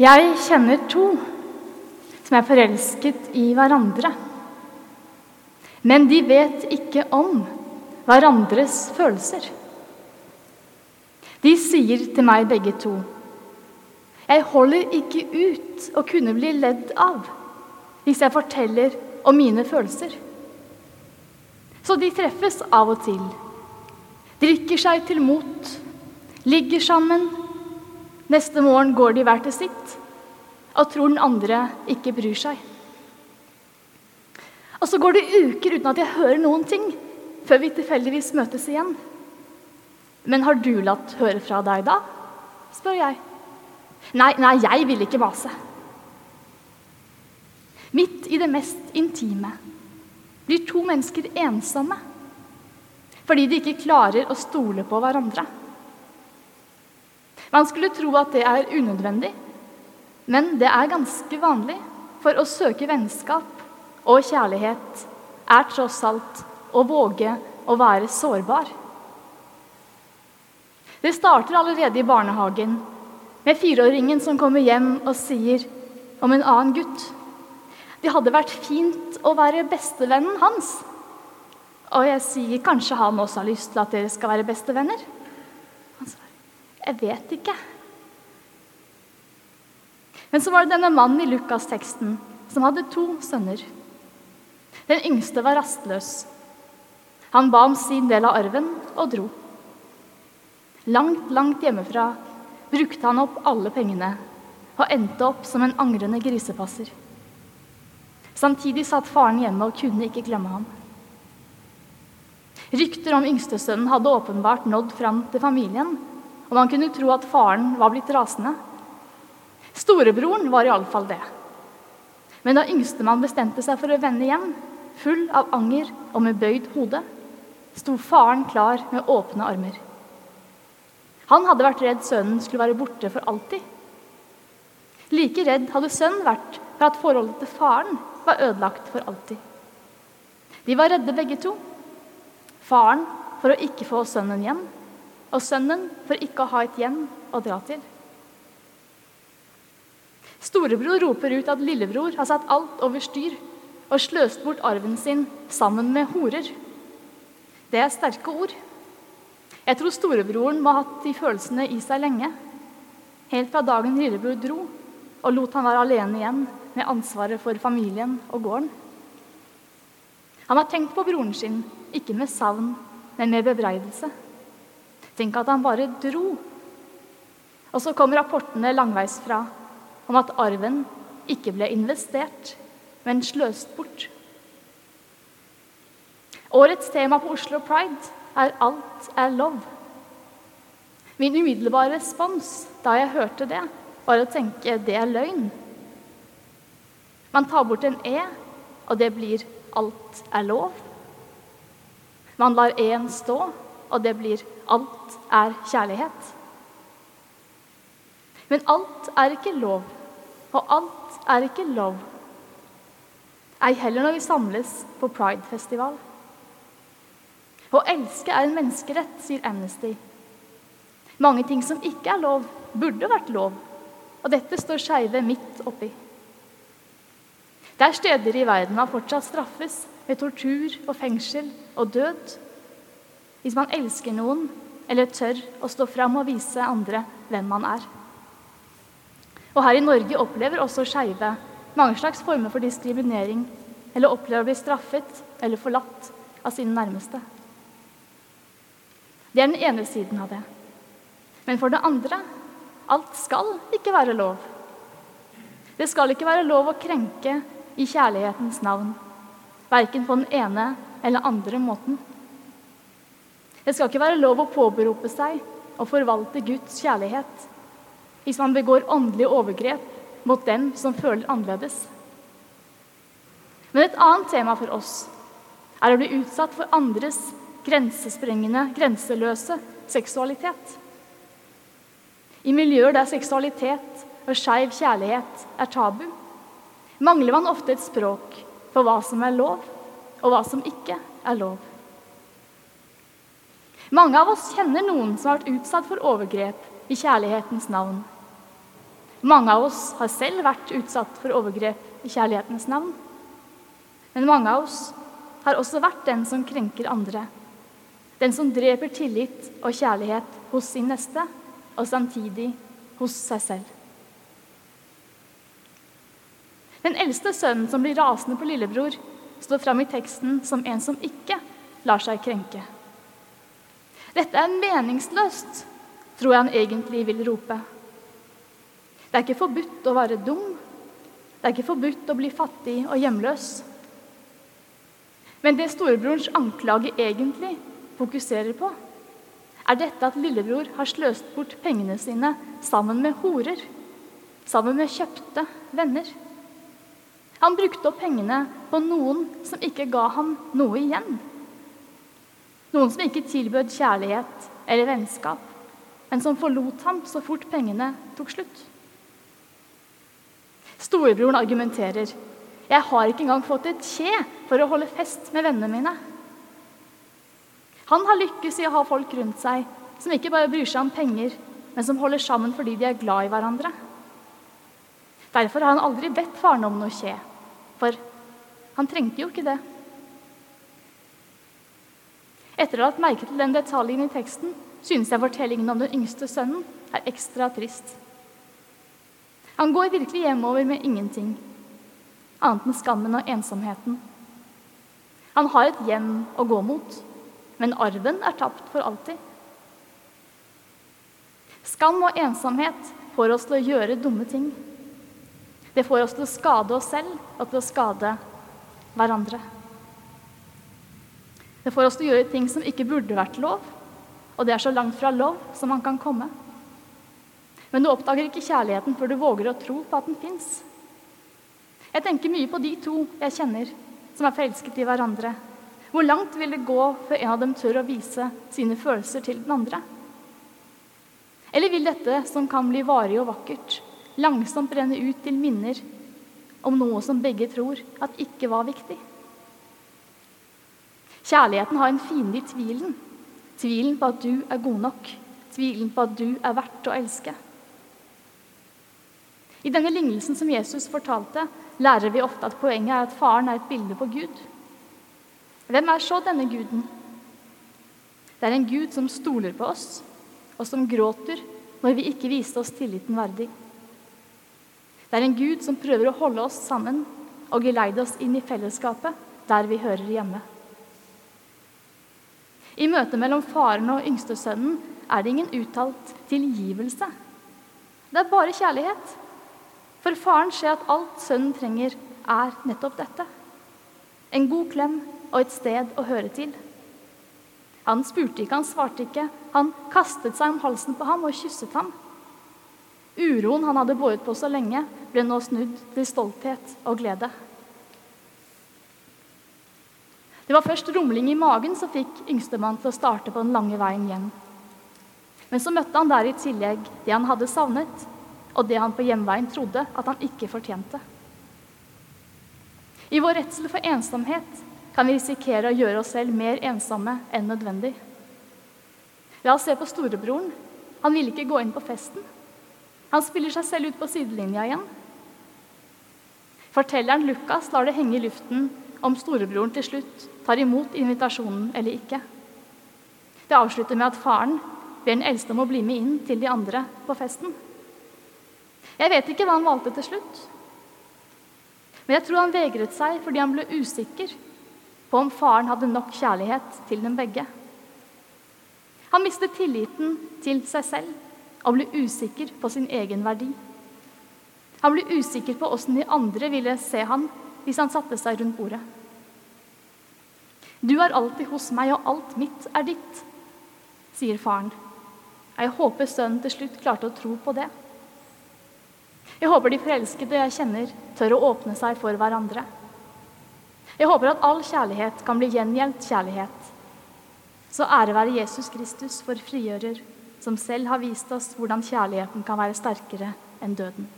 Jeg kjenner to som er forelsket i hverandre. Men de vet ikke om hverandres følelser. De sier til meg begge to Jeg holder ikke ut å kunne bli ledd av hvis jeg forteller om mine følelser. Så de treffes av og til, drikker seg til mot, ligger sammen. Neste morgen går de hver til sitt og tror den andre ikke bryr seg. Og så går det uker uten at jeg hører noen ting, før vi tilfeldigvis møtes igjen. Men har du latt høre fra deg da? spør jeg. Nei, nei, jeg vil ikke mase. Midt i det mest intime blir to mennesker ensomme fordi de ikke klarer å stole på hverandre. Man skulle tro at det er unødvendig, men det er ganske vanlig, for å søke vennskap og kjærlighet er tross alt å våge å være sårbar. Det starter allerede i barnehagen med fireåringen som kommer hjem og sier om en annen gutt. Det hadde vært fint å være bestevennen hans. Og jeg sier kanskje han også har lyst til at dere skal være bestevenner. Jeg vet ikke. Men så var det denne mannen i Lukas-teksten som hadde to sønner. Den yngste var rastløs. Han ba om sin del av arven og dro. Langt, langt hjemmefra brukte han opp alle pengene og endte opp som en angrende grisepasser. Samtidig satt faren hjemme og kunne ikke glemme ham. Rykter om yngstesønnen hadde åpenbart nådd fram til familien, og man kunne tro at faren var blitt rasende. Storebroren var iallfall det. Men da yngstemann bestemte seg for å vende hjem, full av anger og med bøyd hode, sto faren klar med åpne armer. Han hadde vært redd sønnen skulle være borte for alltid. Like redd hadde sønnen vært for at forholdet til faren var ødelagt for alltid. De var redde begge to. Faren for å ikke få sønnen hjem, og sønnen for ikke å ha et hjem å dra til. Storebror roper ut at lillebror har satt alt over styr og sløst bort arven sin sammen med horer. Det er sterke ord. Jeg tror storebroren må ha hatt de følelsene i seg lenge. Helt fra dagen lillebror dro og lot han være alene igjen med ansvaret for familien og gården. Han har tenkt på broren sin, ikke med savn, men med bebreidelse. Tenk at han bare dro. Og så kom rapportene langveisfra om at arven ikke ble investert, men sløst bort. Årets tema på Oslo Pride er 'Alt er lov'. Min umiddelbare respons da jeg hørte det, var å tenke det er løgn. Man tar bort en e, og det blir 'alt er lov'. Man lar e-en stå, og det blir 'alt er kjærlighet'. Men alt er ikke lov, og alt er ikke lov. Ei heller når vi samles på Pride-festival. Å elske er en menneskerett, sier Amnesty. Mange ting som ikke er lov, burde vært lov, og dette står skeive midt oppi. Det er steder i verden man fortsatt straffes med tortur og fengsel og død hvis man elsker noen eller tør å stå fram og vise andre hvem man er. Og her i Norge opplever også skeive mange slags former for diskriminering eller opplever å bli straffet eller forlatt av sine nærmeste. Det er den ene siden av det. Men for det andre alt skal ikke være lov. Det skal ikke være lov å krenke i kjærlighetens navn, verken på den ene eller andre måten. Det skal ikke være lov å påberope seg og forvalte Guds kjærlighet hvis man begår åndelige overgrep mot dem som føler annerledes. Men et annet tema for oss er å bli utsatt for andres grensesprengende, grenseløse seksualitet. I miljøer der seksualitet og skeiv kjærlighet er tabu, mangler man ofte et språk for hva som er lov, og hva som ikke er lov. Mange av oss kjenner noen som har vært utsatt for overgrep i kjærlighetens navn. Mange av oss har selv vært utsatt for overgrep i kjærlighetens navn. Men mange av oss har også vært den som krenker andre. Den som dreper tillit og kjærlighet hos sin neste, og samtidig hos seg selv. Den eldste sønnen som blir rasende på lillebror, står fram i teksten som en som ikke lar seg krenke. Dette er meningsløst, tror jeg han egentlig vil rope. Det er ikke forbudt å være dum. Det er ikke forbudt å bli fattig og hjemløs. Men det storebrorens anklage egentlig fokuserer på, er dette at lillebror har sløst bort pengene sine sammen med horer, sammen med kjøpte venner. Han brukte opp pengene på noen som ikke ga ham noe igjen. Noen som ikke tilbød kjærlighet eller vennskap, men som forlot ham så fort pengene tok slutt. Storebroren argumenterer. 'Jeg har ikke engang fått et kje for å holde fest med vennene mine.' Han har lykkes i å ha folk rundt seg som ikke bare bryr seg om penger, men som holder sammen fordi de er glad i hverandre. Derfor har han aldri bedt faren om noe kje, for han trengte jo ikke det. Etter å ha lagt merke til den detaljen i teksten synes jeg fortellingen om den yngste sønnen er ekstra trist. Han går virkelig hjemover med ingenting, annet enn skammen og ensomheten. Han har et hjem å gå mot, men arven er tapt for alltid. Skam og ensomhet får oss til å gjøre dumme ting. Det får oss til å skade oss selv og til å skade hverandre. Det får oss til å gjøre ting som ikke burde vært lov, og det er så langt fra lov som man kan komme. Men du oppdager ikke kjærligheten før du våger å tro på at den fins. Jeg tenker mye på de to jeg kjenner som er forelsket i hverandre. Hvor langt vil det gå før en av dem tør å vise sine følelser til den andre? Eller vil dette, som kan bli varig og vakkert, langsomt brenne ut til minner om noe som begge tror at ikke var viktig? Kjærligheten har en fiende i tvilen. Tvilen på at du er god nok. Tvilen på at du er verdt å elske. I denne lignelsen som Jesus fortalte, lærer vi ofte at poenget er at faren er et bilde på Gud. Hvem er så denne guden? Det er en gud som stoler på oss, og som gråter når vi ikke viste oss tilliten verdig. Det er en gud som prøver å holde oss sammen og geleide oss inn i fellesskapet der vi hører hjemme. I møtet mellom faren og yngstesønnen er det ingen uttalt tilgivelse. Det er bare kjærlighet. For faren ser at alt sønnen trenger, er nettopp dette. En god klem og et sted å høre til. Han spurte ikke, han svarte ikke. Han kastet seg om halsen på ham og kysset ham. Uroen han hadde båret på så lenge, ble nå snudd til stolthet og glede. Det var først rumling i magen som fikk yngstemann til å starte på den lange veien hjem. Men så møtte han der i tillegg det han hadde savnet, og det han på hjemveien trodde at han ikke fortjente. I vår redsel for ensomhet kan vi risikere å gjøre oss selv mer ensomme enn nødvendig. La oss se på storebroren. Han ville ikke gå inn på festen. Han spiller seg selv ut på sidelinja igjen. Fortelleren Lukas lar det henge i luften om storebroren til slutt tar imot invitasjonen eller ikke. Det avslutter med at faren ber den eldste om å bli med inn til de andre på festen. Jeg vet ikke hva han valgte til slutt. Men jeg tror han vegret seg fordi han ble usikker på om faren hadde nok kjærlighet til dem begge. Han mistet tilliten til seg selv og ble usikker på sin egen verdi. Han ble usikker på åssen de andre ville se han hvis han satte seg rundt bordet. Du er alltid hos meg, og alt mitt er ditt, sier faren. Jeg håper sønnen til slutt klarte å tro på det. Jeg håper de forelskede jeg kjenner, tør å åpne seg for hverandre. Jeg håper at all kjærlighet kan bli gjengjeldt kjærlighet. Så ære være Jesus Kristus, for frigjører, som selv har vist oss hvordan kjærligheten kan være sterkere enn døden.